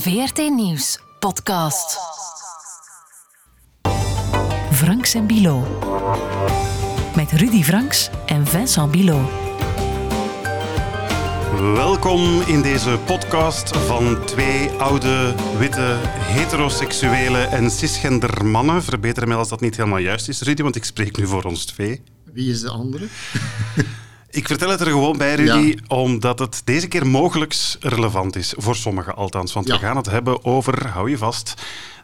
VRT Nieuws podcast. Franks en Bilo. Met Rudy Franks en Vincent Bilo. Welkom in deze podcast van twee oude, witte, heteroseksuele en cisgender mannen. Verbeter mij als dat niet helemaal juist is, Rudy, want ik spreek nu voor ons twee. Wie is de andere? Ik vertel het er gewoon bij, Rudy, omdat het deze keer mogelijk relevant is. Voor sommigen althans. Want Ja. we gaan het hebben over, hou je vast,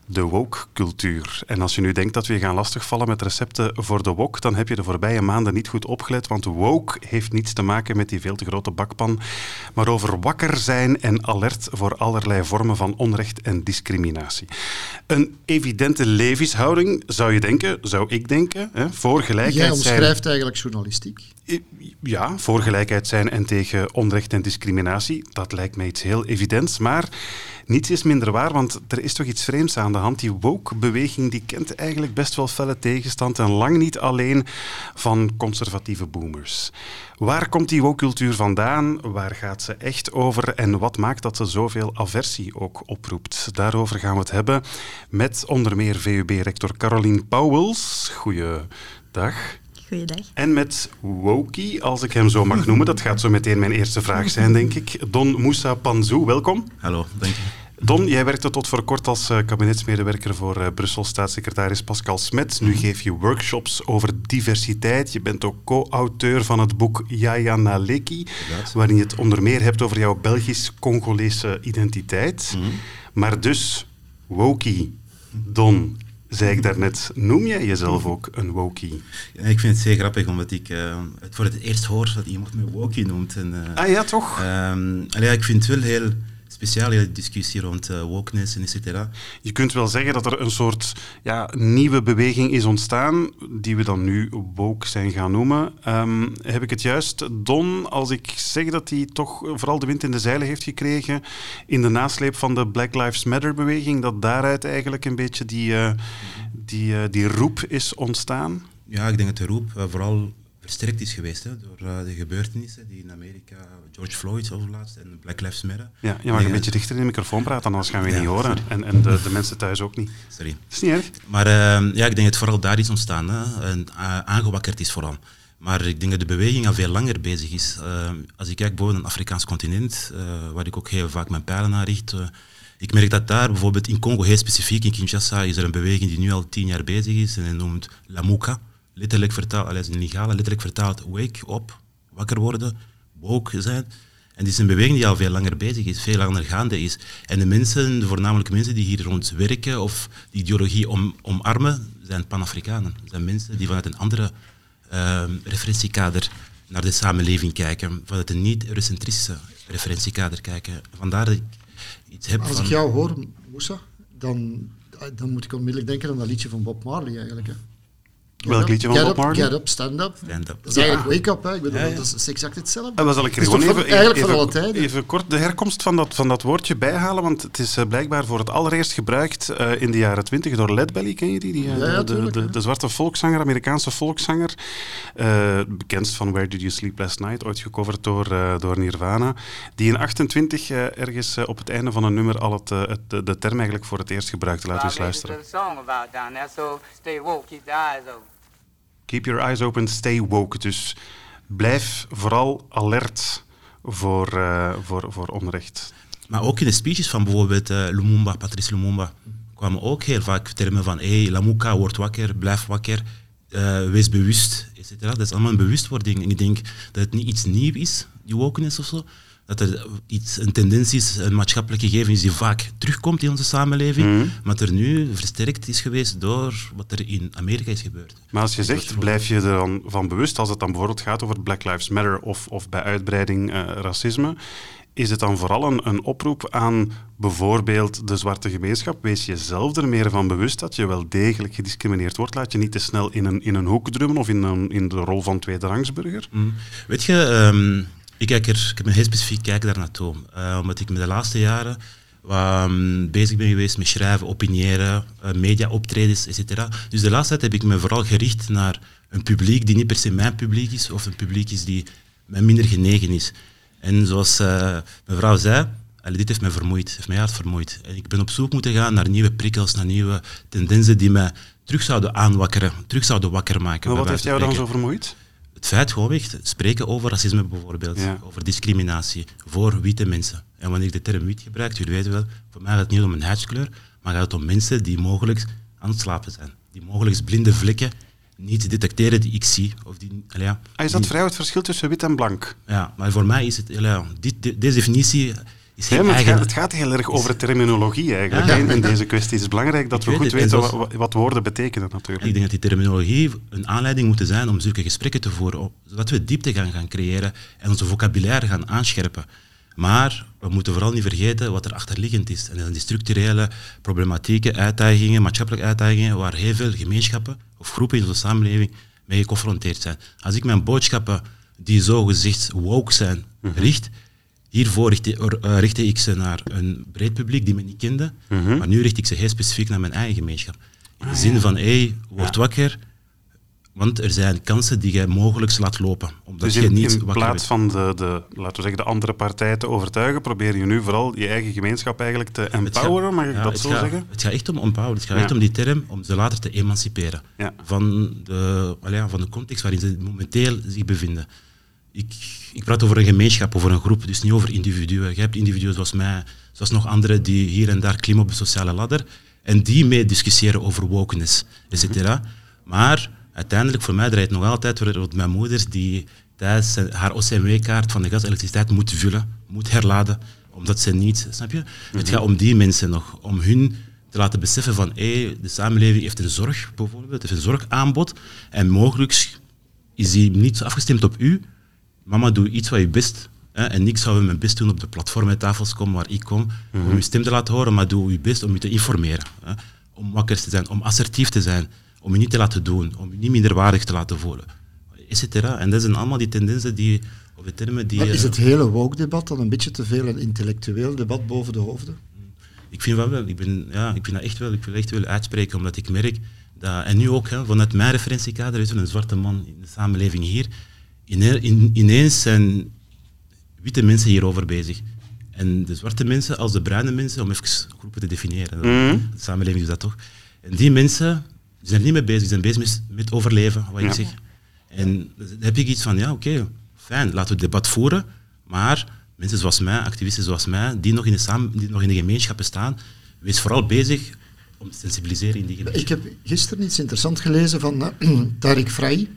de woke-cultuur. En als je nu denkt dat we je gaan lastigvallen met recepten voor de wok, dan heb je de voorbije maanden niet goed opgelet. Want woke heeft niets te maken met die veel te grote bakpan, maar over wakker zijn en alert voor allerlei vormen van onrecht en discriminatie. Een evidente levenshouding, zou je denken, zou ik denken, hè, voor gelijkheid Jij zijn. omschrijft eigenlijk journalistiek. Ja, voor gelijkheid zijn en tegen onrecht en discriminatie. Dat lijkt mij iets heel evidents. Maar niets is minder waar, want er is toch iets vreemds aan de hand. Die woke-beweging die kent eigenlijk best wel felle tegenstand en lang niet alleen van conservatieve boomers. Waar komt die woke-cultuur vandaan? Waar gaat ze echt over? En wat maakt dat ze zoveel aversie ook oproept? Daarover gaan we het hebben met onder meer VUB-rector Caroline Pauwels. Goeiedag. Goeiedag. En met Woki, als ik hem zo mag noemen. Dat gaat zo meteen mijn eerste vraag zijn, denk ik. Don Moussa Panzou, welkom. Hallo, dank je. Don, jij werkte tot voor kort als eh, kabinetsmedewerker voor eh, Brussel staatssecretaris Pascal Smet. Nu geef je workshops over diversiteit. Je bent ook co-auteur van het boek Yaya Naleki, waarin je het onder meer hebt over jouw Belgisch-Congolese identiteit. Mhm. Maar dus, Woki, Don, zei ik daarnet, noem jij jezelf ook een Woki? Ja, ik vind het zeer grappig, omdat ik eh, het voor het eerst hoor dat iemand me wokie noemt. En, eh, Ah ja, toch? ehm, allee, ik vind het wel heel speciaal, die discussie rond eh, wokeness en et cetera. Je kunt wel zeggen dat er een soort ja, nieuwe beweging is ontstaan, die we dan nu woke zijn gaan noemen. Ehm, heb ik het juist, Don, als ik zeg dat hij toch vooral de wind in de zeilen heeft gekregen in de nasleep van de Black Lives Matter-beweging, dat daaruit eigenlijk een beetje die, eh, die, eh, die roep is ontstaan? Ja, ik denk dat de roep vooral versterkt is geweest hè, door eh, de gebeurtenissen die in Amerika, George Floyd overlaatst en Black Lives Matter. Ja, je mag een denk beetje dichter in de microfoon praten, anders gaan we Ja. niet horen. En, en de, de mensen thuis ook niet. Sorry. Dat is niet erg. Maar ehm, ja, ik denk dat vooral daar is ontstaan hè, en eh, aangewakkerd is vooral. Maar ik denk dat de beweging al veel langer bezig is. Ehm, als ik kijk boven het Afrikaans continent, eh, waar ik ook heel vaak mijn pijlen naar richt, eh, ik merk dat daar bijvoorbeeld in Congo, heel specifiek in Kinshasa, is er een beweging die nu al tien jaar bezig is en die noemt Lamuka. Letterlijk vertaald, allee, een legale, letterlijk vertaald, wake up, wakker worden, woke zijn. En dit is een beweging die al veel langer bezig is, veel langer gaande is. En de mensen, voornamelijk mensen die hier rond werken of die ideologie om, omarmen, zijn Pan-Afrikanen. zijn mensen die vanuit een andere ehm, referentiekader naar de samenleving kijken, vanuit een niet-eurocentristische referentiekader kijken. Vandaar dat ik iets heb Als van... ik jou hoor, Moussa, dan, dan moet ik onmiddellijk denken aan dat liedje van Bob Marley eigenlijk. Hè. Get Welk up, liedje van get Bob up, Marley? Get up, stand up. Stand up. Dat is eigenlijk wake up. Hè. Ik bedoel, Ja, ja. Dat is exact hetzelfde. En dan zal er even, van- eigenlijk even, voor alle tijden. even kort de herkomst van dat, van dat woordje bijhalen, want het is eh, blijkbaar voor het allereerst gebruikt eh, in de jaren twintig door Led Belly, ken je die? die eh, Ja, ja, de, tuurlijk, de, zwarte volkszanger, Amerikaanse volkszanger, eh bekendst van Where Did You Sleep Last Night, ooit gecoverd door, eh, door Nirvana, die in 28 eh, ergens op het einde van een nummer al het, het, de, de term eigenlijk voor het eerst gebruikte. Laten we eens luisteren. Song about down there, so stay woke, keep the eyes open. Keep your eyes open, stay woke. Dus blijf vooral alert voor, eh, voor, voor onrecht. Maar ook in de speeches van bijvoorbeeld eh, Lumumba, Patrice Lumumba, kwamen ook heel vaak termen van hey, Lamuka, word wakker, blijf wakker, eh, wees bewust, etc. Dat is allemaal een bewustwording. En ik denk dat het niet iets nieuws is, die wokeness of zo. Dat er iets, een tendens is, een maatschappelijke gegeven is die vaak terugkomt in onze samenleving, Mhm. maar er nu versterkt is geweest door wat er in Amerika is gebeurd. Maar als je zegt, blijf je er dan van bewust als het dan bijvoorbeeld gaat over Black Lives Matter of, of bij uitbreiding eh, racisme, is het dan vooral een, een oproep aan bijvoorbeeld de zwarte gemeenschap? Wees jezelf er meer van bewust dat je wel degelijk gediscrimineerd wordt. Laat je niet te snel in een, in een hoek drummen of in, een, in de rol van tweederangsburger. Mm. Weet je, ehm, ik, kijk er, ik heb een heel specifiek kijk daar naartoe. Eh, omdat ik me de laatste jaren ehm, bezig ben geweest met schrijven, opiniëren, eh, media-optredens, etc. Dus de laatste tijd heb ik me vooral gericht naar een publiek die niet per se mijn publiek is, of een publiek is die mij minder genegen is. En zoals eh, mevrouw zei, dit heeft mij vermoeid, heeft mij hard vermoeid. En ik ben op zoek moeten gaan naar nieuwe prikkels, naar nieuwe tendensen die mij terug zouden aanwakkeren, terug zouden wakker maken. Maar wat heeft jou dan zo vermoeid? Het feit gewoon echt spreken over racisme bijvoorbeeld, Ja. over discriminatie voor witte mensen. En wanneer ik de term wit gebruik, jullie weten wel, voor mij gaat het niet om een huidskleur, maar gaat het om mensen die mogelijk aan het slapen zijn. Die mogelijk blinde vlekken niet detecteren die ik zie. Of die, ja, Ah, is dat vrij het verschil tussen wit en blank? ja, maar voor mij is het, ja, dit, de- deze definitie is Ja, geen het, gaat, het gaat heel erg over de terminologie eigenlijk. Ja. In, deze kwestie Het is belangrijk dat Ik we goed het, weten wat, wat woorden betekenen natuurlijk. Ik denk dat die terminologie een aanleiding moet zijn om zulke gesprekken te voeren, zodat we diepte gaan, gaan creëren en onze vocabulaire gaan aanscherpen. Maar we moeten vooral niet vergeten wat er achterliggend is. En dat zijn die structurele problematieken, uitdagingen, maatschappelijke uitdagingen, waar heel veel gemeenschappen of groepen in onze samenleving mee geconfronteerd zijn. Als ik mijn boodschappen, die zogezegd woke zijn, richt, hiervoor richtte, eh, richtte ik ze naar een breed publiek die me niet kende, maar nu richt ik ze heel specifiek naar mijn eigen gemeenschap. In de zin van, hé, hey, word wakker, want er zijn kansen die jij mogelijk laat lopen. Omdat Dus je in, niet in plaats bent. van de, de, laten we zeggen, de andere partij te overtuigen, probeer je nu vooral je eigen gemeenschap eigenlijk te empoweren, mag ik ja, dat zo zeggen? Het gaat echt om empower. Het gaat Ja. echt om die term, om ze later te emanciperen. Ja. Van, de, van de context waarin ze momenteel zich bevinden. Ik, ik praat over een gemeenschap, over een groep, dus niet over individuen. Je hebt individuen zoals mij, zoals nog anderen die hier en daar klimmen op de sociale ladder en die mee discussiëren over wokeness, et cetera. Maar uiteindelijk, voor mij draait het nog altijd rond mijn moeder die tijdens zijn- haar OCMW-kaart van de gas en elektriciteit moet vullen, moet herladen, omdat ze niet, snap je? Het gaat om die mensen nog, om hun te laten beseffen van hé, de samenleving heeft een zorg, bijvoorbeeld, heeft een zorgaanbod en mogelijk is die niet afgestemd op u. Mama, doe iets wat je best. Hè, en ik zou mijn best doen op de platformtafels komen waar ik kom, om je stem te laten horen, maar doe je best om je te informeren. Hè, om wakker te zijn, om assertief te zijn, om je niet te laten doen, om je niet minderwaardig te laten voelen, et cetera. En dat zijn allemaal die tendensen die, of de termen die... Maar is eh, het hele woke-debat dan een beetje te veel een intellectueel debat boven de hoofden? Ik vind wel wel. Ik, ben, ja, ik vind dat echt wel. Ik wil echt wel uitspreken, omdat ik merk dat... En nu ook, hè, vanuit mijn referentiekader, is er een zwarte man in de samenleving hier. Ine- in- ineens zijn witte mensen hierover bezig. En de zwarte mensen als de bruine mensen, om even groepen te definiëren. Mhm. De samenleving is dat toch. En die mensen zijn er niet mee bezig, die zijn bezig met, met overleven, wat Ja. ik zeg. En dan heb ik iets van, ja, oké, fijn, laten we het debat voeren, maar mensen zoals mij, activisten zoals mij, die nog in de, samen, die nog in de gemeenschappen staan, wees vooral bezig om te sensibiliseren in die gemeenschap. Ik heb gisteren iets interessants gelezen van eh, Tariq Frai,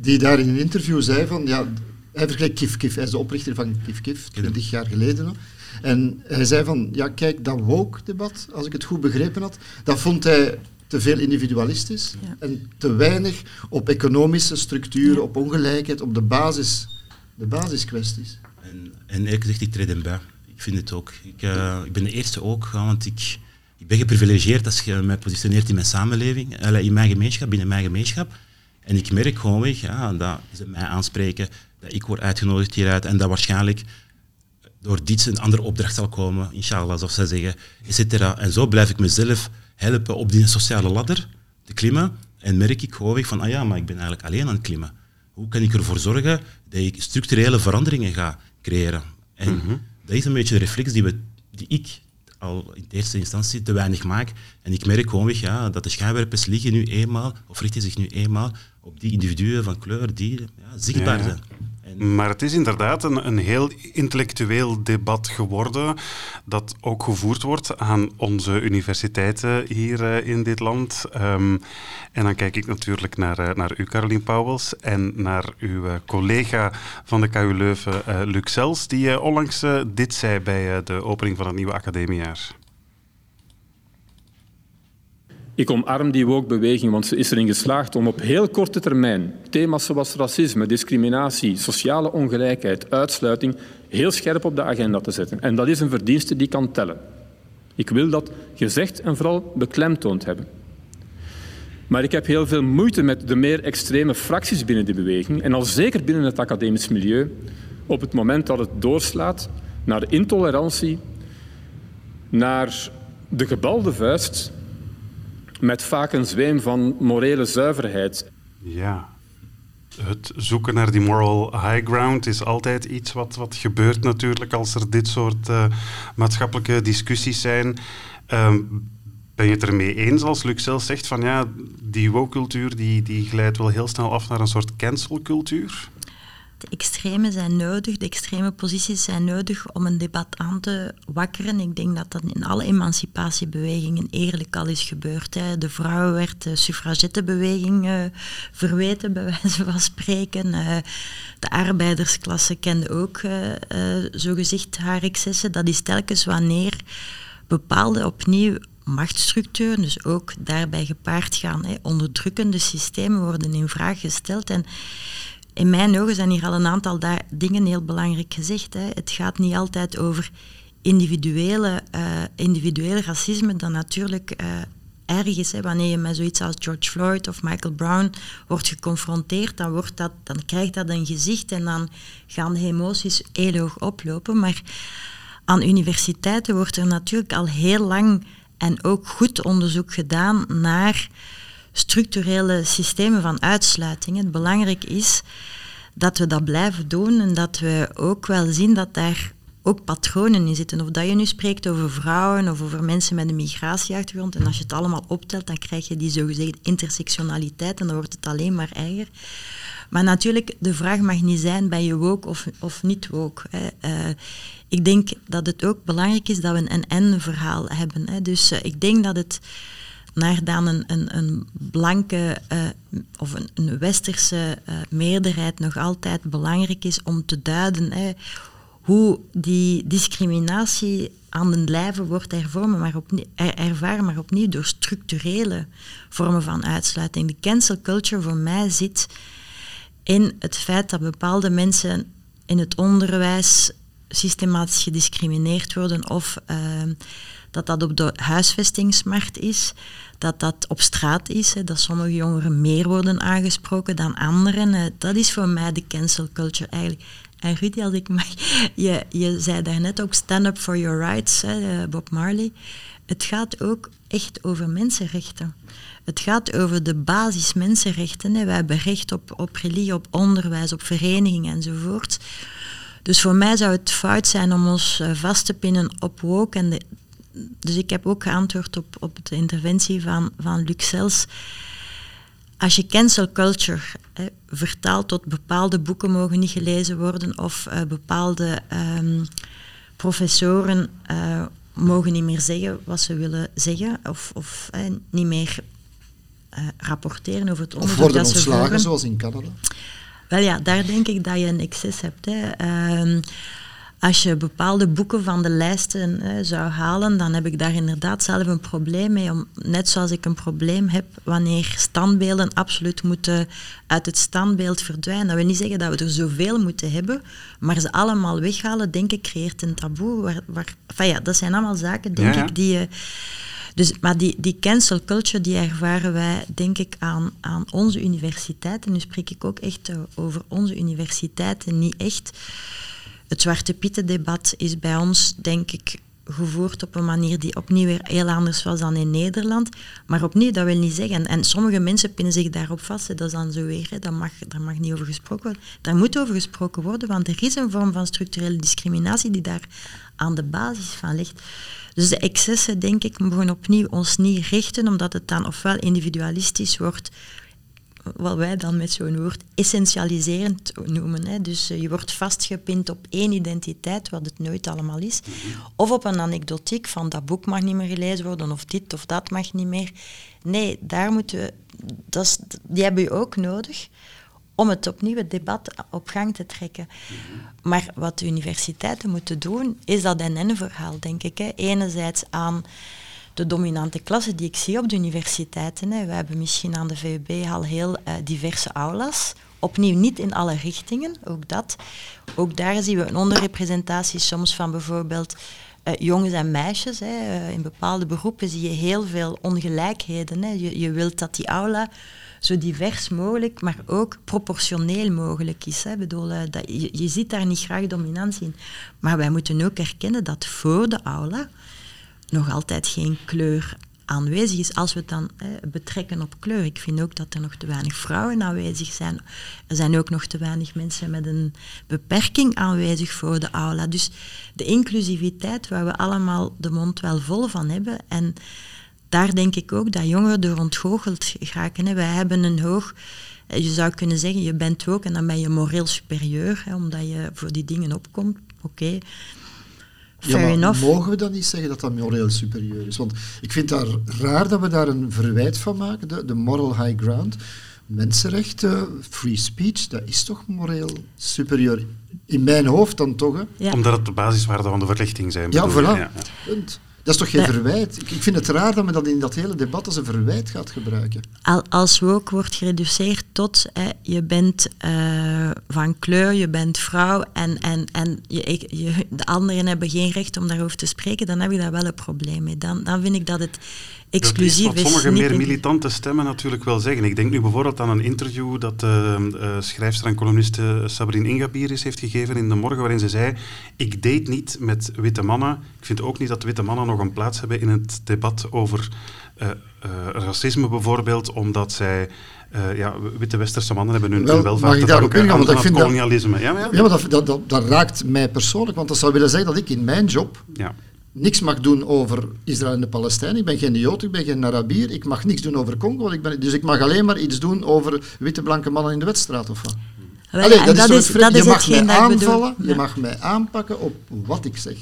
die daar in een interview zei van, ja, hij vergelijkt Kif Kif, hij is de oprichter van Kif Kif, ken hem. 20 jaar geleden nog. En hij zei van, ja kijk, dat woke-debat, als ik het goed begrepen had, dat vond hij te veel individualistisch Ja. en te weinig op economische structuren, op ongelijkheid, op de, basis, de basiskwesties. En, en eerlijk gezegd, ik treed hem bij. Ik vind het ook. Ik, eh, ik ben de eerste ook, want ik, ik ben geprivilegeerd als je mij positioneert in mijn samenleving, eh, in mijn gemeenschap, binnen mijn gemeenschap. En ik merk gewoon ja, dat ze mij aanspreken, dat ik word uitgenodigd hieruit en dat waarschijnlijk door dit een andere opdracht zal komen, inshallah, zoals ze zeggen, et cetera. En zo blijf ik mezelf helpen op die sociale ladder te klimmen en merk ik gewoon van, ah ja, maar ik ben eigenlijk alleen aan het klimmen. Hoe kan ik ervoor zorgen dat ik structurele veranderingen ga creëren? En dat is een beetje de reflex die, we, die ik al in de eerste instantie te weinig maak. En ik merk gewoon ja, dat de schijnwerpers liggen nu eenmaal, of richten zich nu eenmaal op die individuen van kleur die ja, zichtbaar Ja. zijn. En Maar het is inderdaad een, een heel intellectueel debat geworden dat ook gevoerd wordt aan onze universiteiten hier eh, in dit land. Ehm, en dan kijk ik natuurlijk naar, eh, naar u, Caroline Pauwels, en naar uw eh, collega van de KU Leuven, Luc Sels, die onlangs dit zei bij de opening van het nieuwe academiejaar. Ik omarm die woke-beweging, want ze is erin geslaagd om op heel korte termijn thema's zoals racisme, discriminatie, sociale ongelijkheid, uitsluiting heel scherp op de agenda te zetten. En dat is een verdienste die kan tellen. Ik wil dat gezegd en vooral beklemtoond hebben. Maar ik heb heel veel moeite met de meer extreme fracties binnen die beweging en al zeker binnen het academisch milieu op het moment dat het doorslaat naar intolerantie, naar de gebalde vuist met vaak een zweem van morele zuiverheid. Ja. het zoeken naar die moral high ground is altijd iets wat, wat gebeurt natuurlijk als er dit soort uh, maatschappelijke discussies zijn. Ehm, ben je het ermee eens als Luc zelf zegt van ja, die woke-cultuur die, die glijdt wel heel snel af naar een soort cancel-cultuur? De extreme zijn nodig, de extreme posities zijn nodig om een debat aan te wakkeren. Ik denk dat dat in alle emancipatiebewegingen eerlijk al is gebeurd. Hè. De vrouwen werd de suffragettebeweging uh, verweten, bij wijze van spreken. Uh, de arbeidersklasse kende ook uh, zogezegd haar excessen. Dat is telkens wanneer bepaalde opnieuw machtsstructuren, dus ook daarbij gepaard gaan. Hè. Onderdrukkende systemen worden in vraag gesteld. En in mijn ogen zijn hier al een aantal dingen heel belangrijk gezegd. Hè. Het gaat niet altijd over individuele, uh, individuele racisme, dat natuurlijk uh, erg is. Hè. Wanneer je met zoiets als George Floyd of Michael Brown wordt geconfronteerd, dan, wordt dat, dan krijgt dat een gezicht en dan gaan de emoties heel hoog oplopen. Maar aan universiteiten wordt er natuurlijk al heel lang en ook goed onderzoek gedaan naar structurele systemen van uitsluiting. Het belangrijk is dat we dat blijven doen en dat we ook wel zien dat daar ook patronen in zitten. Of dat je nu spreekt over vrouwen of over mensen met een migratieachtergrond en als je het allemaal optelt, dan krijg je die zogezegde intersectionaliteit en dan wordt het alleen maar erger. Maar natuurlijk, de vraag mag niet zijn, ben je woke of, of niet woke? Hè. Uh, ik denk dat het ook belangrijk is dat we een en-verhaal hebben. Hè. Dus uh, ik denk dat het naar dan een, een, een blanke uh, of een, een westerse uh, meerderheid nog altijd belangrijk is om te duiden hè, hoe die discriminatie aan den lijve wordt ervormen, maar er, ervaren, maar opnieuw door structurele vormen van uitsluiting. De cancel culture voor mij zit in het feit dat bepaalde mensen in het onderwijs systematisch gediscrimineerd worden of uh, dat dat op de huisvestingsmarkt is, dat dat op straat is, hè, dat sommige jongeren meer worden aangesproken dan anderen. Dat is voor mij de cancel culture eigenlijk. En Rudy, als ik mag, je, je zei daarnet ook stand up for your rights, hè, eh, Bob Marley. Het gaat ook echt over mensenrechten. Het gaat over de basismensenrechten. Hè. Wij hebben recht op, op religie, op onderwijs, op vereniging enzovoort. Dus voor mij zou het fout zijn om ons eh, vast te pinnen op woke. En de, dus ik heb ook geantwoord op, op de interventie van, van Luc Sels. Als je cancel culture hè, vertaalt tot bepaalde boeken mogen niet gelezen worden of uh, bepaalde um, professoren uh, mogen niet meer zeggen wat ze willen zeggen of, of uh, niet meer rapporteren over het onderzoek of worden dat ontslagen, zoals in Canada? Wel ja, daar denk ik dat je een excess hebt. Hè. Uh, als je bepaalde boeken van de lijsten hè, zou halen, dan heb ik daar inderdaad zelf een probleem mee. Om, net zoals ik een probleem heb wanneer standbeelden absoluut moeten uit het standbeeld verdwijnen. Dat wil niet zeggen dat we er zoveel moeten hebben, maar ze allemaal weghalen, denk ik, creëert een taboe. Waar, waar, enfin ja, dat zijn allemaal zaken, denk ja, ja. ik, die je... Dus, maar die, die cancel culture, die ervaren wij, denk ik, aan, aan onze universiteiten. Nu spreek ik ook echt over onze universiteiten, niet echt. Het Zwarte Pieten-debat is bij ons, denk ik, gevoerd op een manier die opnieuw weer heel anders was dan in Nederland. Maar opnieuw, dat wil niet zeggen. En sommige mensen pinnen zich daarop vast. Dat is dan zo weer. Daar, mag, daar mag niet over gesproken worden. Daar moet over gesproken worden, want er is een vorm van structurele discriminatie die daar aan de basis van ligt. Dus de excessen, denk ik, mogen opnieuw ons niet richten, omdat het dan ofwel individualistisch wordt, wat wij dan met zo'n woord essentialiserend noemen. Hè. Dus uh, je wordt vastgepind op één identiteit, wat het nooit allemaal is. Of op een anekdotiek van dat boek mag niet meer gelezen worden, of dit of dat mag niet meer. Nee, daar moeten we, die hebben we ook nodig om het opnieuw debat op gang te trekken. Maar wat de universiteiten moeten doen, is dat NN-verhaal, denk ik. Hè. Enerzijds aan de dominante klasse die ik zie op de universiteiten. Hè. We hebben misschien aan de VUB al heel uh, diverse aulas. Opnieuw niet in alle richtingen, ook dat. Ook daar zien we een onderrepresentatie soms van bijvoorbeeld uh, jongens en meisjes. Hè. Uh, in bepaalde beroepen zie je heel veel ongelijkheden. Hè. Je, je wilt dat die aula zo divers mogelijk, maar ook proportioneel mogelijk is. Hè. Bedoel, dat, je, je ziet daar niet graag dominantie in. Maar wij moeten ook erkennen dat voor de aula nog altijd geen kleur aanwezig is. Als we het dan betrekken op kleur. Ik vind ook dat er nog te weinig vrouwen aanwezig zijn. Er zijn ook nog te weinig mensen met een beperking aanwezig voor de aula. Dus de inclusiviteit waar we allemaal de mond wel vol van hebben. En daar denk ik ook dat jongeren door ontgoocheld geraken. Hè. Wij hebben een hoog... Je zou kunnen zeggen, je bent ook en dan ben je moreel superieur, hè, omdat je voor die dingen opkomt. Oké. Ja, maar mogen we dan niet zeggen dat dat moreel superieur is? Want ik vind het raar dat we daar een verwijt van maken, de, de moral high ground. Mensenrechten, free speech, dat is toch moreel superieur? In mijn hoofd dan toch, hè? Ja. Omdat het de basiswaarden van de verlichting zijn. Ja, voilà. Ja. Punt. Dat is toch geen verwijt? Ik, ik, vind het raar dat men dat in dat hele debat als een verwijt gaat gebruiken. Als ook wordt gereduceerd tot hè, je bent uh, van kleur, je bent vrouw en, en, en je, je, de anderen hebben geen recht om daarover te spreken, dan heb je daar wel een probleem mee. Dan, dan vind ik dat het exclusief dat is. Wat sommige meer militante stemmen natuurlijk wel zeggen. Ik denk nu bijvoorbeeld aan een interview dat uh, uh, schrijfster en columniste Sabrine Ingabiris heeft gegeven in De Morgen, waarin ze zei, ik date niet met witte mannen. Ik vind ook niet dat witte mannen nog een plaats hebben in het debat over uh, racisme bijvoorbeeld, omdat zij... Uh, ja, witte westerse mannen hebben hun, wel, welvaart te danken aan, het kolonialisme. Dat, ja, maar, ja. maar dat, dat, dat, dat, raakt mij persoonlijk, want dat zou willen zeggen dat ik in mijn job ja niks mag doen over Israël en de Palestijnen. Ik ben geen Jood, ik ben geen Arabier. Ik mag niks doen over Congo. Ik ben, dus ik mag alleen maar iets doen over witte blanke mannen in de wedstraat of wat. Allee, dat, dat, is, dat je mag mij aanvallen, je mag mij aanpakken op wat ik zeg.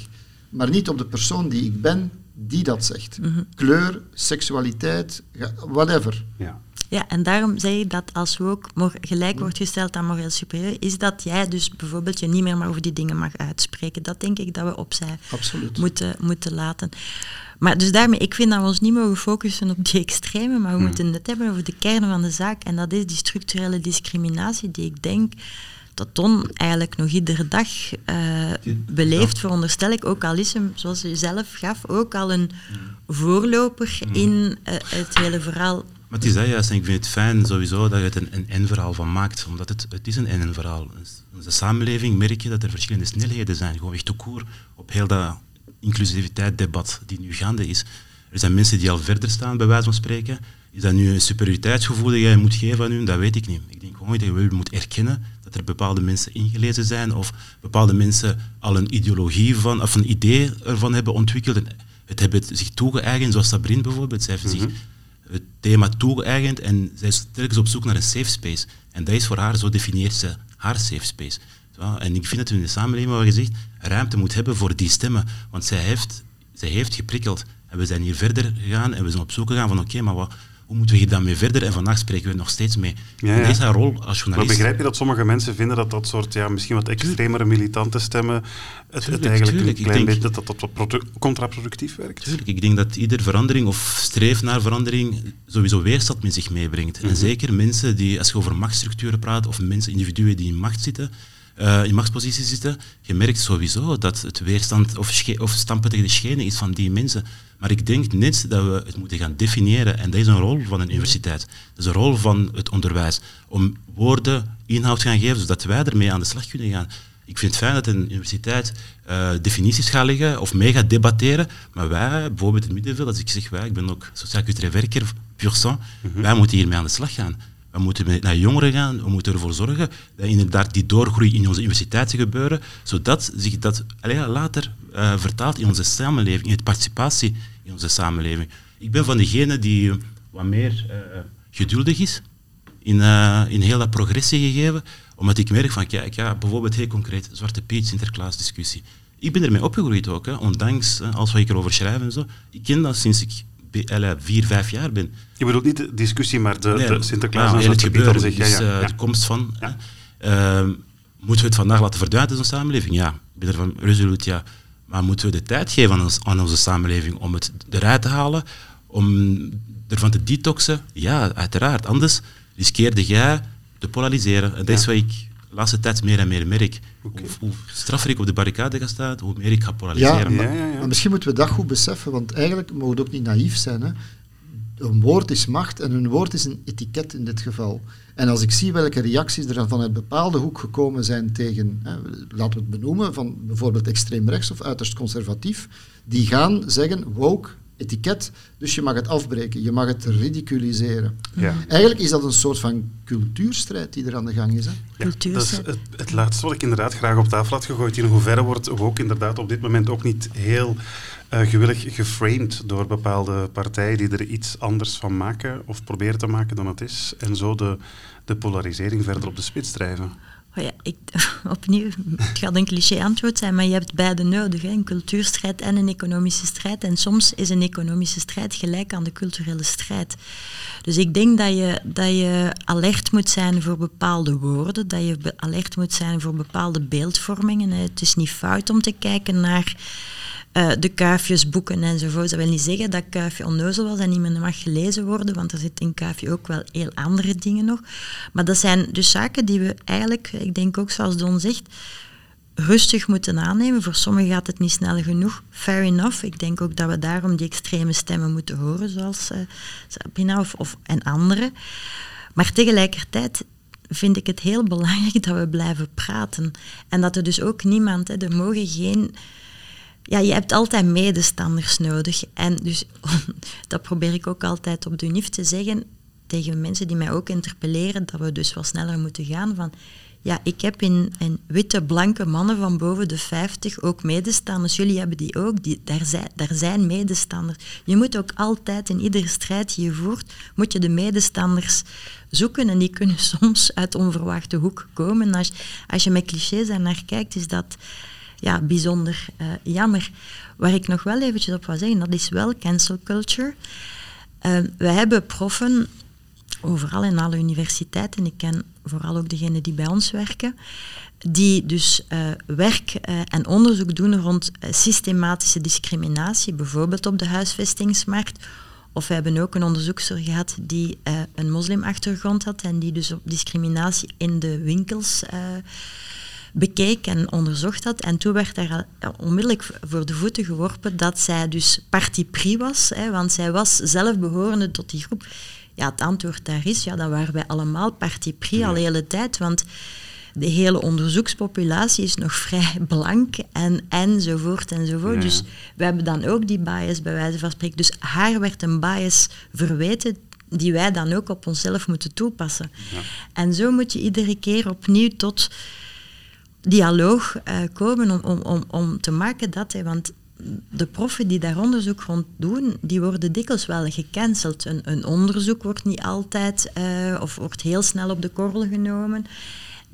Maar niet op de persoon die ik ben, die dat zegt. Mhm. Kleur, seksualiteit, whatever. Ja. Ja, en daarom zeg je dat als we ook gelijk wordt gesteld aan moreel superieur, is dat jij dus bijvoorbeeld je niet meer over die dingen mag uitspreken. Dat denk ik dat we opzij Moeten, moeten laten. Maar dus daarmee, ik vind dat we ons niet mogen focussen op die extreme, maar we hmm. moeten het hebben over de kern van de zaak. En dat is die structurele discriminatie die ik denk dat Ton eigenlijk nog iedere dag uh, beleeft, veronderstel ik. Ook al is hem, zoals u zelf gaf, ook al een voorloper hmm. in uh, het hele verhaal maar het is dat juist, en ik vind het fijn sowieso dat je het een N-verhaal van maakt, omdat het, het is een N-verhaal. In de samenleving merk je dat er verschillende snelheden zijn, gewoon echt koer op heel dat inclusiviteit-debat die nu gaande is. Er zijn mensen die al verder staan, bij wijze van spreken. Is dat nu een superioriteitsgevoel dat jij moet geven aan hun? Dat weet ik niet. Ik denk gewoon dat je moet erkennen dat er bepaalde mensen ingelezen zijn of bepaalde mensen al een ideologie van, of een idee ervan hebben ontwikkeld en het hebben zich toegeëigend, zoals Sabrine bijvoorbeeld. Zij heeft zich mhm het thema toegeëigend en zij is telkens op zoek naar een safe space. En dat is voor haar, zo definieert ze haar safe space. En ik vind dat we in de samenleving, waar gezegd, ruimte moet hebben voor die stemmen. Want zij heeft, zij heeft geprikkeld. En we zijn hier verder gegaan en we zijn op zoek gegaan van oké, maar wat, hoe moeten we hier dan mee verder? En vandaag spreken we nog steeds mee. Ja, ja. Deze rol als journalist. Maar begrijp je dat sommige mensen vinden dat dat soort, ja, misschien wat extremere militante stemmen, het, het eigenlijk tuurlijk. een klein beetje, dat dat contraproductief werkt? Tuurlijk, ik denk dat ieder verandering of streef naar verandering sowieso weerstand met zich meebrengt. En mhm. zeker mensen die, als je over machtsstructuren praat, of mensen, individuen die in macht zitten, uh, in machtspositie zitten, je merkt sowieso dat het weerstand of, of stampen tegen de schenen is van die mensen. Maar ik denk net dat we het moeten gaan definiëren. En dat is een rol van een universiteit. Dat is een rol van het onderwijs. Om woorden inhoud te gaan geven, zodat wij ermee aan de slag kunnen gaan. Ik vind het fijn dat een universiteit uh, definities gaat leggen of mee gaat debatteren. Maar wij, bijvoorbeeld in het middenveld, als ik zeg wij, ik ben ook sociaal-cultureel werker, pur sang, mm wij moeten hiermee aan de slag gaan. We moeten naar jongeren gaan, we moeten ervoor zorgen dat inderdaad die doorgroei in onze universiteiten gebeuren, zodat zich dat later uh, vertaalt in onze samenleving, in de participatie in onze samenleving. Ik ben van degene die wat meer uh, geduldig is in, in heel dat progressie gegeven, omdat ik merk van, kijk, ja, bijvoorbeeld heel concreet, Zwarte Piet, Sinterklaas discussie. Ik ben ermee opgegroeid ook, hè, ondanks alles wat ik erover schrijf en zo. Ik ken dat sinds ik vier, vijf jaar ben. Je bedoelt niet de discussie, maar de, de Sinterklaas ja, en het gebeuren, zich, dus, ja, de komst van. Uh, moeten we het vandaag laten verdwijnen in onze samenleving? Ja, ik ben ervan resoluut ja. Maar moeten we de tijd geven aan, ons, aan onze samenleving om het eruit te halen, om ervan te detoxen? Ja, uiteraard. Anders riskeerde jij te polariseren. En dat is wat ik de laatste tijd meer en meer merk. Okay. Hoe, hoe, straffer ik op de barricade ga staan, hoe meer ik ga polariseren. Ja, maar, maar, misschien moeten we dat goed beseffen, want eigenlijk mogen we ook niet naïef zijn. Hè. Een woord is macht en een woord is een etiket in dit geval. En als ik zie welke reacties er van een bepaalde hoek gekomen zijn tegen, hè, laten we het benoemen, van bijvoorbeeld extreem rechts of uiterst conservatief, die gaan zeggen, woke etiket, dus je mag het afbreken, je mag het ridiculiseren. Ja. Eigenlijk is dat een soort van cultuurstrijd die er aan de gang is. Hè? Ja, dat is het, het, laatste wat ik inderdaad graag op tafel had gegooid. In hoeverre wordt ook inderdaad op dit moment ook niet heel uh, gewillig geframed door bepaalde partijen die er iets anders van maken of proberen te maken dan het is. En zo de, de polarisering verder op de spits drijven. Ja, ik, opnieuw, het gaat een cliché antwoord zijn, maar je hebt beide nodig. Een cultuurstrijd en een economische strijd. En soms is een economische strijd gelijk aan de culturele strijd. Dus ik denk dat je, dat je alert moet zijn voor bepaalde woorden, dat je alert moet zijn voor bepaalde beeldvormingen. Het is niet fout om te kijken naar uh, de kuifjes, boeken enzovoort. Dat wil niet zeggen dat kuifje onnozel was en niet meer mag gelezen worden, want er zit in kuifje ook wel heel andere dingen nog. Maar dat zijn dus zaken die we eigenlijk, ik denk ook zoals Don zegt, rustig moeten aannemen. Voor sommigen gaat het niet snel genoeg. Fair enough. Ik denk ook dat we daarom die extreme stemmen moeten horen, zoals uh, Sabina of, of, en anderen. Maar tegelijkertijd vind ik het heel belangrijk dat we blijven praten. En dat er dus ook niemand, hè, er mogen geen ja, je hebt altijd medestanders nodig. En dus dat probeer ik ook altijd op de UNIF te zeggen tegen mensen die mij ook interpelleren, dat we dus wel sneller moeten gaan van ja, ik heb in, witte, blanke mannen van boven de 50 ook medestanders. Jullie hebben die ook. Die, daar, zijn, daar zijn medestanders. Je moet ook altijd in iedere strijd die je voert, moet je de medestanders zoeken. En die kunnen soms uit onverwachte hoek komen. Als, als je met clichés naar kijkt, is dat ja, bijzonder uh, jammer. Waar ik nog wel eventjes op wil zeggen, dat is wel cancel culture. Uh, we hebben proffen overal in alle universiteiten, ik ken vooral ook degenen die bij ons werken, die dus uh, werk en onderzoek doen rond systematische discriminatie, bijvoorbeeld op de huisvestingsmarkt. Of we hebben ook een onderzoekster gehad die een moslimachtergrond had en die dus op discriminatie in de winkels bekeek en onderzocht had. En toen werd er onmiddellijk voor de voeten geworpen dat zij dus parti pris was, hè, want zij was zelf behorende tot die groep. Ja, het antwoord daar is, ja, dan waren wij allemaal parti pris al de hele tijd, want de hele onderzoekspopulatie is nog vrij blank en enzovoort enzovoort. Dus we hebben dan ook die bias bij wijze van spreken. Dus haar werd een bias verweten die wij dan ook op onszelf moeten toepassen. Ja. En zo moet je iedere keer opnieuw tot dialoog uh, komen om, om, om, om te maken dat, hè, want de proffen die daar onderzoek rond doen, die worden dikwijls wel gecanceld. Een, een onderzoek wordt niet altijd uh, of wordt heel snel op de korrel genomen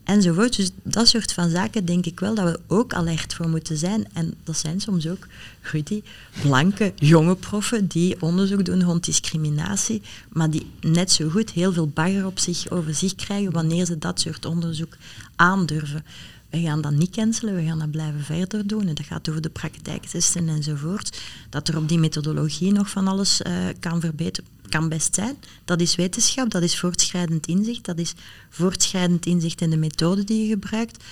enzovoort. Dus dat soort van zaken denk ik wel dat we ook alert voor moeten zijn. En dat zijn soms ook, Rudy, blanke, jonge proffen die onderzoek doen rond discriminatie, maar die net zo goed heel veel bagger op zich, over zich krijgen wanneer ze dat soort onderzoek aandurven we gaan dat niet cancelen, we gaan dat blijven verder doen. En dat gaat over de praktijktesten enzovoort. Dat er op die methodologie nog van alles uh, kan verbeteren, kan best zijn. Dat is wetenschap, dat is voortschrijdend inzicht, dat is voortschrijdend inzicht in de methode die je gebruikt.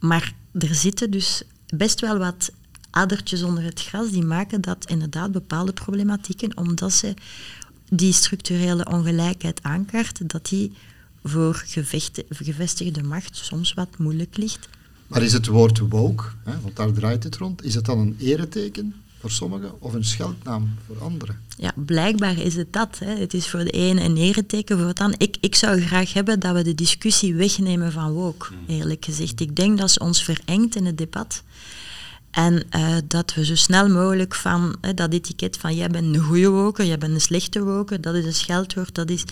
Maar er zitten dus best wel wat addertjes onder het gras die maken dat inderdaad bepaalde problematieken, omdat ze die structurele ongelijkheid aankaarten, dat die voor gevestigde macht soms wat moeilijk ligt. Maar is het woord woke, hè, want daar draait het rond, is het dan een ereteken voor sommigen of een scheldnaam voor anderen? Ja, blijkbaar is het dat. Hè. Het is voor de ene een ereteken, voor het andere. Ik, ik zou graag hebben dat we de discussie wegnemen van woke, hmm. eerlijk gezegd. Ik denk dat ze ons verengt in het debat. En uh, dat we zo snel mogelijk van dat etiket van jij bent een goede woker, jij bent een slechte woker, dat is een scheldwoord, dat is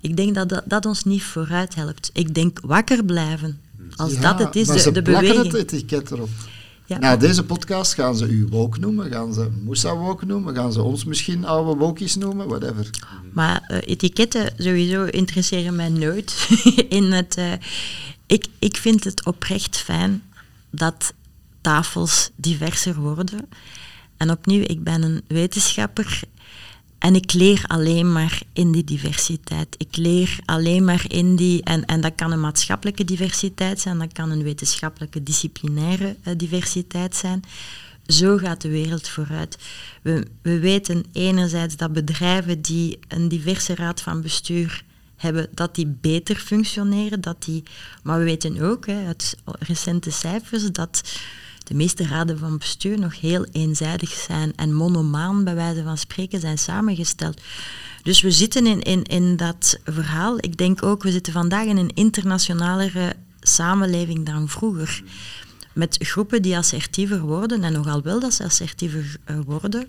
ik denk dat, dat dat ons niet vooruit helpt. Ik denk wakker blijven. Als dat het is, maar de, ze de beweging. het etiket erop. Ja. Na deze podcast gaan ze u woke noemen, gaan ze Moussa woke noemen, gaan ze ons misschien oude wokies noemen, whatever. Maar uh, etiketten sowieso interesseren mij nooit. in het, uh, ik, ik vind het oprecht fijn dat tafels diverser worden. En opnieuw, ik ben een wetenschapper en ik leer alleen maar in die diversiteit. Ik leer alleen maar in die, en, en dat kan een maatschappelijke diversiteit zijn, dat kan een wetenschappelijke disciplinaire uh, diversiteit zijn. Zo gaat de wereld vooruit. We, we weten enerzijds dat bedrijven die een diverse raad van bestuur hebben, dat die beter functioneren. Dat die, maar we weten ook hè, uit recente cijfers dat de meeste raden van bestuur nog heel eenzijdig zijn en monomaan, bij wijze van spreken, zijn samengesteld. Dus we zitten in, in, in dat verhaal. Ik denk ook, we zitten vandaag in een internationalere samenleving dan vroeger. Met groepen die assertiever worden, en nogal wel dat ze assertiever eh, worden.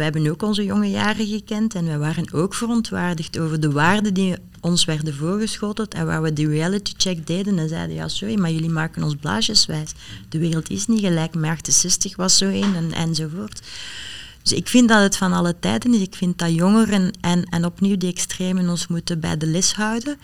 Wij hebben ook onze jonge jaren gekend en wij waren ook verontwaardigd over de waarden die ons werden voorgeschoteld en waar we die reality check deden en zeiden, ja sorry, maar jullie maken ons blaasjeswijs. De wereld is niet gelijk, maar 68 was zo één en, enzovoort. Dus ik vind dat het van alle tijden is. Ik vind dat jongeren en, en opnieuw die extremen ons moeten bij de les houden.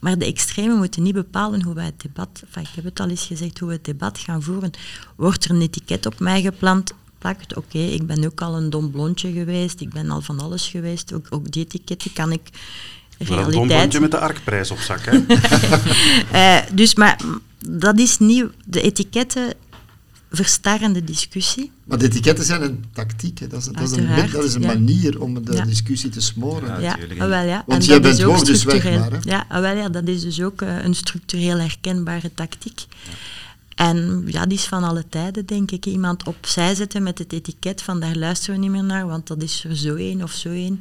Maar de extremen moeten niet bepalen hoe wij het debat, enfin, ik heb het al eens gezegd, hoe we het debat gaan voeren. Wordt er een etiket op mij geplant? Plakt, oké, ik ben ook al een dom blondje geweest, ik ben al van alles geweest, ook, ook die etiketten kan ik realiteit... een dom blondje met de arkprijs op zak, hè? uh, dus, maar dat is niet... De etiketten verstarrende discussie. Maar de etiketten zijn een tactiek. Hè. Dat, is, dat, is een, dat is een manier om de discussie te smoren. Ja, ja. Wel, ja. Want jij bent ook dus weg maar. Ja, wel, ja, dat is dus ook uh, een structureel herkenbare tactiek. En ja, die is van alle tijden, denk ik. Iemand opzij zetten met het etiket van daar luisteren we niet meer naar, want dat is er zo één of zo één.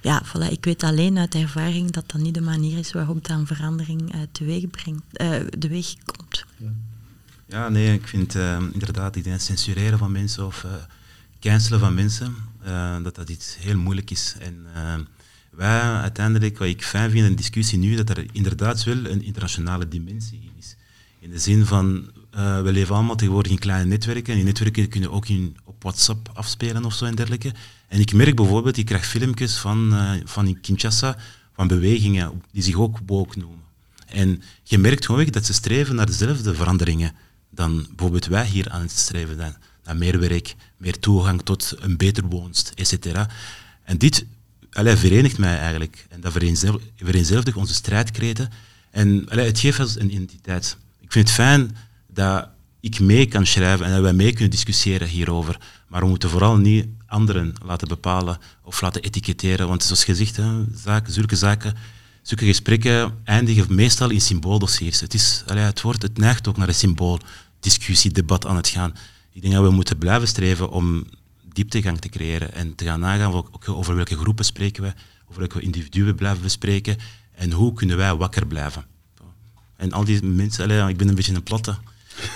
Ja, voilà, ik weet alleen uit ervaring dat dat niet de manier is waarop dan verandering uh, teweeg, brengt, uh, teweeg komt. Ja. Nee, ik vind uh, inderdaad het censureren van mensen of cancelen van mensen, dat dat iets heel moeilijk is. En wij uiteindelijk, wat ik fijn vind in de discussie nu, dat er inderdaad wel een internationale dimensie in de zin van, we leven allemaal tegenwoordig in kleine netwerken. En die netwerken kunnen ook in, op WhatsApp afspelen of zo en dergelijke. En ik merk bijvoorbeeld, ik krijg filmpjes van, van in Kinshasa, van bewegingen die zich ook woke noemen. En je merkt gewoon dat ze streven naar dezelfde veranderingen dan bijvoorbeeld wij hier aan het streven zijn. Naar meer werk, meer toegang tot een beter woonst, etc. En dit allee, verenigt mij eigenlijk. En dat vereenzelvigt onze strijdkreten. En allee, het geeft ons een identiteit. Ik vind het fijn dat ik mee kan schrijven en dat wij mee kunnen discussiëren hierover. Maar we moeten vooral niet anderen laten bepalen of laten etiketteren. Want zoals gezegd, hè, zaken, zulke zaken zulke gesprekken eindigen meestal in symbooldossiers. Het, is, het, wordt, het neigt ook naar een symbool, discussie, debat aan het gaan. Ik denk dat we moeten blijven streven om dieptegang te creëren en te gaan nagaan over welke groepen spreken we, over welke individuen blijven we spreken en hoe kunnen wij wakker blijven. En al die mensen, allee, ik ben een beetje een platte.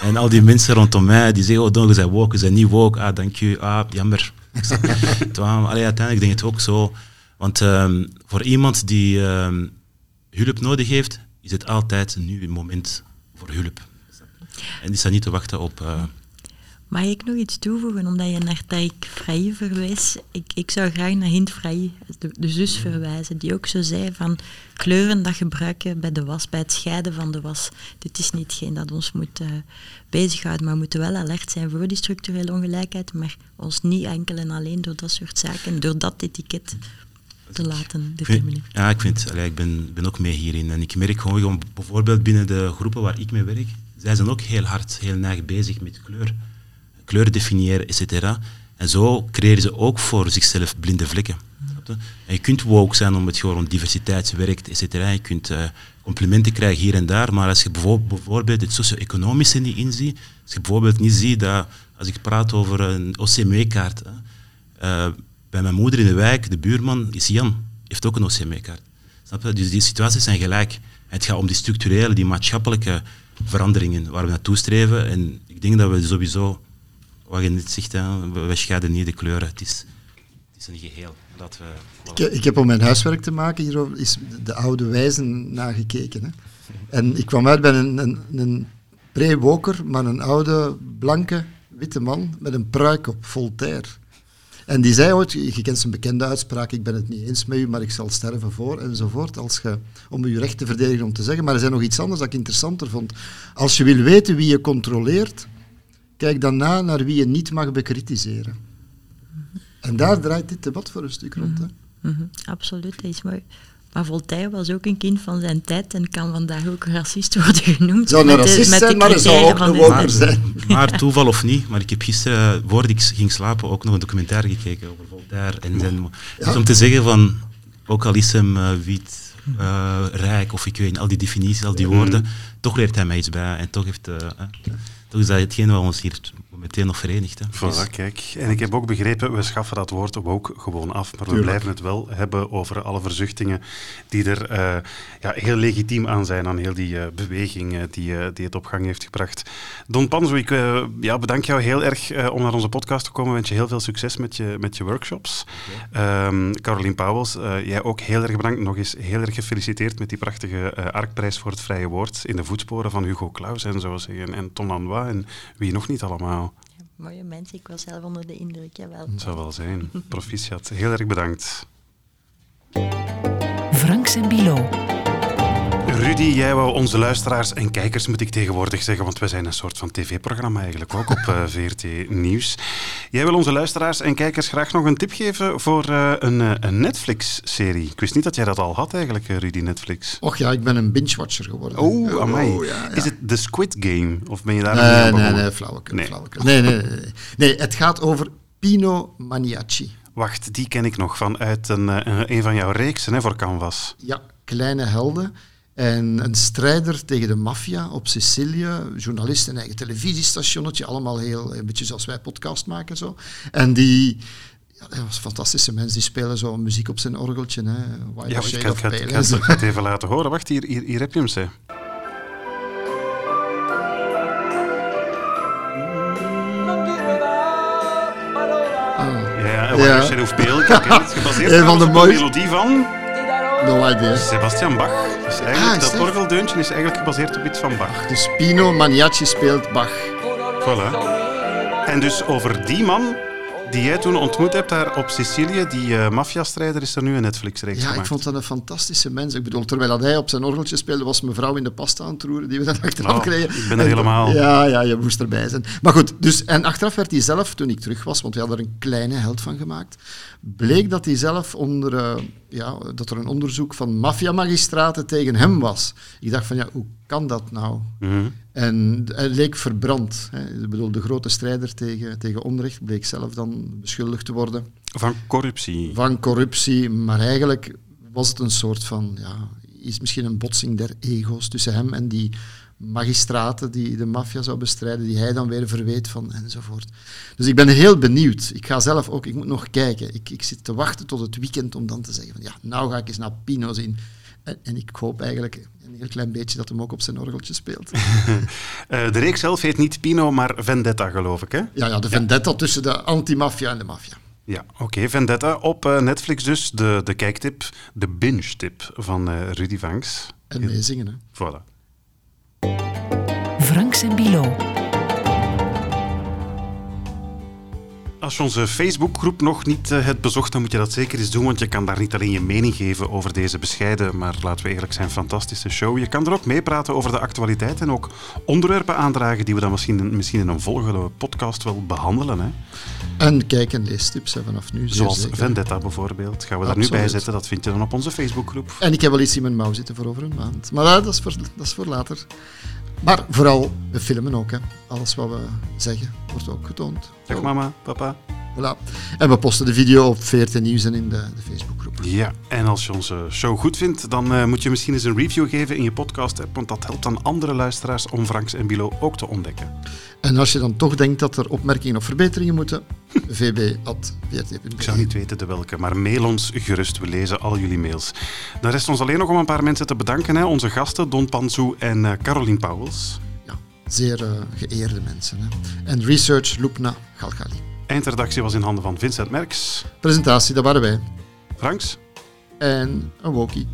En al die mensen rondom mij die zeggen, oh, dan, je zijn woke, zijn niet woke, ah, dank je, ah, jammer. allee, uiteindelijk denk ik het ook zo. Want um, voor iemand die um, hulp nodig heeft, is het altijd nu een moment voor hulp. En die staat niet te wachten op... Uh... Mag ik nog iets toevoegen, omdat je naar Tarik Vrij verwees? Ik, ik zou graag naar Hint Vrij, de, de, zus, verwijzen, die ook zo zei van kleuren dat gebruiken bij de was, bij het scheiden van de was. Dit is niet geen dat ons moet uh, bezighouden, maar we moeten wel alert zijn voor die structurele ongelijkheid, maar ons niet enkel en alleen door dat soort zaken, door dat etiket te laten determineren. Ja, ik, vind, allee, ik ben, ben ook mee hierin. En ik merk gewoon, bijvoorbeeld binnen de groepen waar ik mee werk, zij zijn ook heel hard, heel neig bezig met kleur. Kleur definiëren, et cetera. En zo creëren ze ook voor zichzelf blinde vlekken. En je kunt woke zijn om het gewoon om diversiteit werkt, et cetera. Je kunt uh, complimenten krijgen hier en daar, maar als je bijvoorbeeld het socio-economische niet inziet, als je bijvoorbeeld niet ziet dat, als ik praat over een OCME-kaart, uh, bij mijn moeder in de wijk, de buurman is Jan, heeft ook een OCME-kaart. Snap je? Dus die situaties zijn gelijk. Het gaat om die structurele, die maatschappelijke veranderingen waar we naartoe streven. En ik denk dat we sowieso, wat je net zegt, hè, we scheiden niet de kleuren. Het is, het is een geheel. Dat we, ik, ik, heb om mijn huiswerk te maken hierover is de oude wijzen nagekeken. Hè. En ik kwam uit bij een, een, een pre-woker, maar een oude, blanke, witte man met een pruik op, Voltaire. En die zei ooit, je kent zijn bekende uitspraak, ik ben het niet eens met u, maar ik zal sterven voor, enzovoort, als je, om je recht te verdedigen om te zeggen. Maar er zijn nog iets anders dat ik interessanter vond. Als je wil weten wie je controleert, kijk dan na naar wie je niet mag bekritiseren. En daar draait dit debat voor een stuk rond. Hè? Mm -hmm. Absoluut, dat is mooi. Maar Voltaire was ook een kind van zijn tijd en kan vandaag ook racist worden genoemd. Zou een racist de, zijn, maar hij zou ook een woker zijn. Maar toeval of niet, maar ik heb gisteren, voordat ik ging slapen, ook nog een documentaire gekeken over Voltaire. En zijn, dus om te zeggen van, ook al is hem uh, wit, uh, rijk of ik weet niet, al die definities, al die woorden, toch leert hij mij iets bij. En toch heeft... Uh, toch is dat hetgeen wat ons hier meteen nog verenigd. Hè. Voilà, dus- kijk. En ik heb ook begrepen, we schaffen dat woord woke gewoon af, maar we blijven het wel hebben over alle verzuchtingen die er uh, ja, heel legitiem aan zijn, aan heel die uh, beweging uh, die, die het op gang heeft gebracht. Don Panzo, ik ja, bedank jou heel erg om naar onze podcast te komen. Ik wens je heel veel succes met je, met je workshops. Okay. Um, ehm, Caroline Pauwels, jij ook heel erg bedankt. Nog eens heel erg gefeliciteerd met die prachtige Arkprijs voor het vrije woord in de voetsporen van Hugo Claus en zo zeggen, en Ton Lanois en wie nog niet allemaal mooie mensen. Ik was zelf onder de indruk, jawel. Dat zou wel zijn. Proficiat. Heel erg bedankt. Franks en Bilo. Rudy, jij wou onze luisteraars en kijkers, moet ik tegenwoordig zeggen, want we zijn een soort van tv-programma eigenlijk ook op uh, eh, VRT Nieuws. Jij wil onze luisteraars en kijkers graag nog een tip geven voor uh, een, uh, een Netflix-serie. Ik wist niet dat jij dat al had eigenlijk, Rudy, Netflix. Och ja, ik ben een binge-watcher geworden. Oh, amai. Oh, ja, ja. Is het The Squid Game? Of ben je daar nee, nee, nee, flauwekul. Nee. Nee, nee, nee, nee. het gaat over Pino Maniaci. Wacht, die ken ik nog van uit een, een van jouw reeksen hè, voor Canvas. Ja, Kleine Helden. En een strijder tegen de maffia op Sicilië, journalist, een eigen televisiestationnetje, allemaal heel, een beetje zoals wij podcast maken zo. En die, ja, dat was een fantastische mens, die spelen zo muziek op zijn orgeltje. Hè. ja, ik ga, het, het even laten horen. Wacht, hier, hier, hier heb je hem, ze. Ja, ja, ja. Pale, kijk, het is gebaseerd op de melodie van... No idea. Sebastian Bach. Dus eigenlijk, ah, dat orgeldeuntje is eigenlijk gebaseerd op iets van Bach. Dus Pino Maniaci speelt Bach. Voilà. En dus over die man die jij toen ontmoet hebt daar op Sicilië, die uh, maffiastrijder, is er nu een Netflix-reeks Ja, ik vond dat een fantastische mens. Ik bedoel, terwijl hij op zijn orgeltje speelde, was mevrouw in de pasta aan het roeren, die we dan achteraf oh, kregen. Ik ben er helemaal... Ja, ja, je moest erbij zijn. Maar goed, dus, en achteraf werd hij zelf, toen ik terug was, want we hadden er een kleine held van gemaakt, bleek dat hij zelf onder, uh, ja, dat er een onderzoek van maffiamagistraten tegen hem was. Ik dacht van, ja, hoe kan dat nou? Mhm. En hij leek verbrand. Hè. Ik bedoel, de grote strijder tegen, tegen onrecht bleek zelf dan beschuldigd te worden. Van corruptie? Van corruptie, maar eigenlijk was het een soort van, ja, is misschien een botsing der ego's tussen hem en die magistraten die de maffia zou bestrijden, die hij dan weer verweet van enzovoort. Dus ik ben heel benieuwd. Ik ga zelf ook, ik moet nog kijken. Ik, ik zit te wachten tot het weekend om dan te zeggen van ja, nou ga ik eens naar Pino zien. En, en ik hoop eigenlijk een heel klein beetje dat hem ook op zijn orgeltje speelt. Eh, de reeks zelf heet niet Pino, maar Vendetta geloof ik hè? Ja, ja de Vendetta tussen de anti-maffia en de maffia. Ja, oké. Vendetta op uh, Netflix dus. De, de kijktip, de binge-tip van uh, Rudy Vanks. En meezingen, hè. Voilà. Franks en Bilo. Als je onze Facebookgroep nog niet uh, hebt bezocht, dan moet je dat zeker eens doen, want je kan daar niet alleen je mening geven over deze bescheiden, maar laten we eerlijk zijn, fantastische show. Je kan er ook meepraten over de actualiteit en ook onderwerpen aandragen die we dan misschien, misschien in een volgende podcast wel behandelen. Hè. En kijk en leestips vanaf nu. Zoals zeker. Vendetta bijvoorbeeld. Gaan we daar nu bij zetten, dat vind je dan op onze Facebookgroep. En ik heb wel iets in mijn mouw zitten voor over een maand. Maar dat, is voor, dat is voor later. Maar vooral, we filmen ook. Hè. Alles wat we zeggen wordt ook getoond. Zeg mama, papa. Voilà. En we posten de video op VRT Nieuws en in de, de Facebookgroep. Ja, en als je onze show goed vindt, dan uh, moet je misschien eens een review geven in je podcast-app, want dat helpt dan andere luisteraars om Franks en Bilo ook te ontdekken. En als je dan toch denkt dat er opmerkingen of verbeteringen moeten, vb.vrt.be. Ik zou niet weten de welke, maar mail ons gerust. We lezen al jullie mails. Dan rest ons alleen nog om een paar mensen te bedanken. Hè. Onze gasten, Don Panzu en uh, Caroline Pauwels. Ja, zeer uh, geëerde mensen. Hè. En research Lupna Galgali. Eindredactie was in handen van Vincent Merks. Presentatie, dat waren wij. Franks. En een wokie.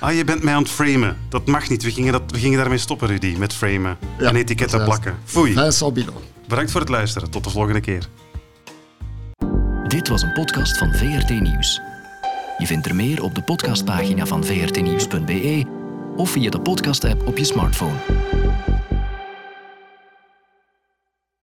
ah, je bent mij aan het framen. Dat mag niet. We gingen, dat, we gingen daarmee stoppen, Rudy, met framen. en etiketten plakken. Foei. Bedankt voor het luisteren. Tot de volgende keer. Dit was een podcast van VRT Nieuws. Je vindt er meer op de podcastpagina van vrtnieuws.be of via de podcast-app op je smartphone.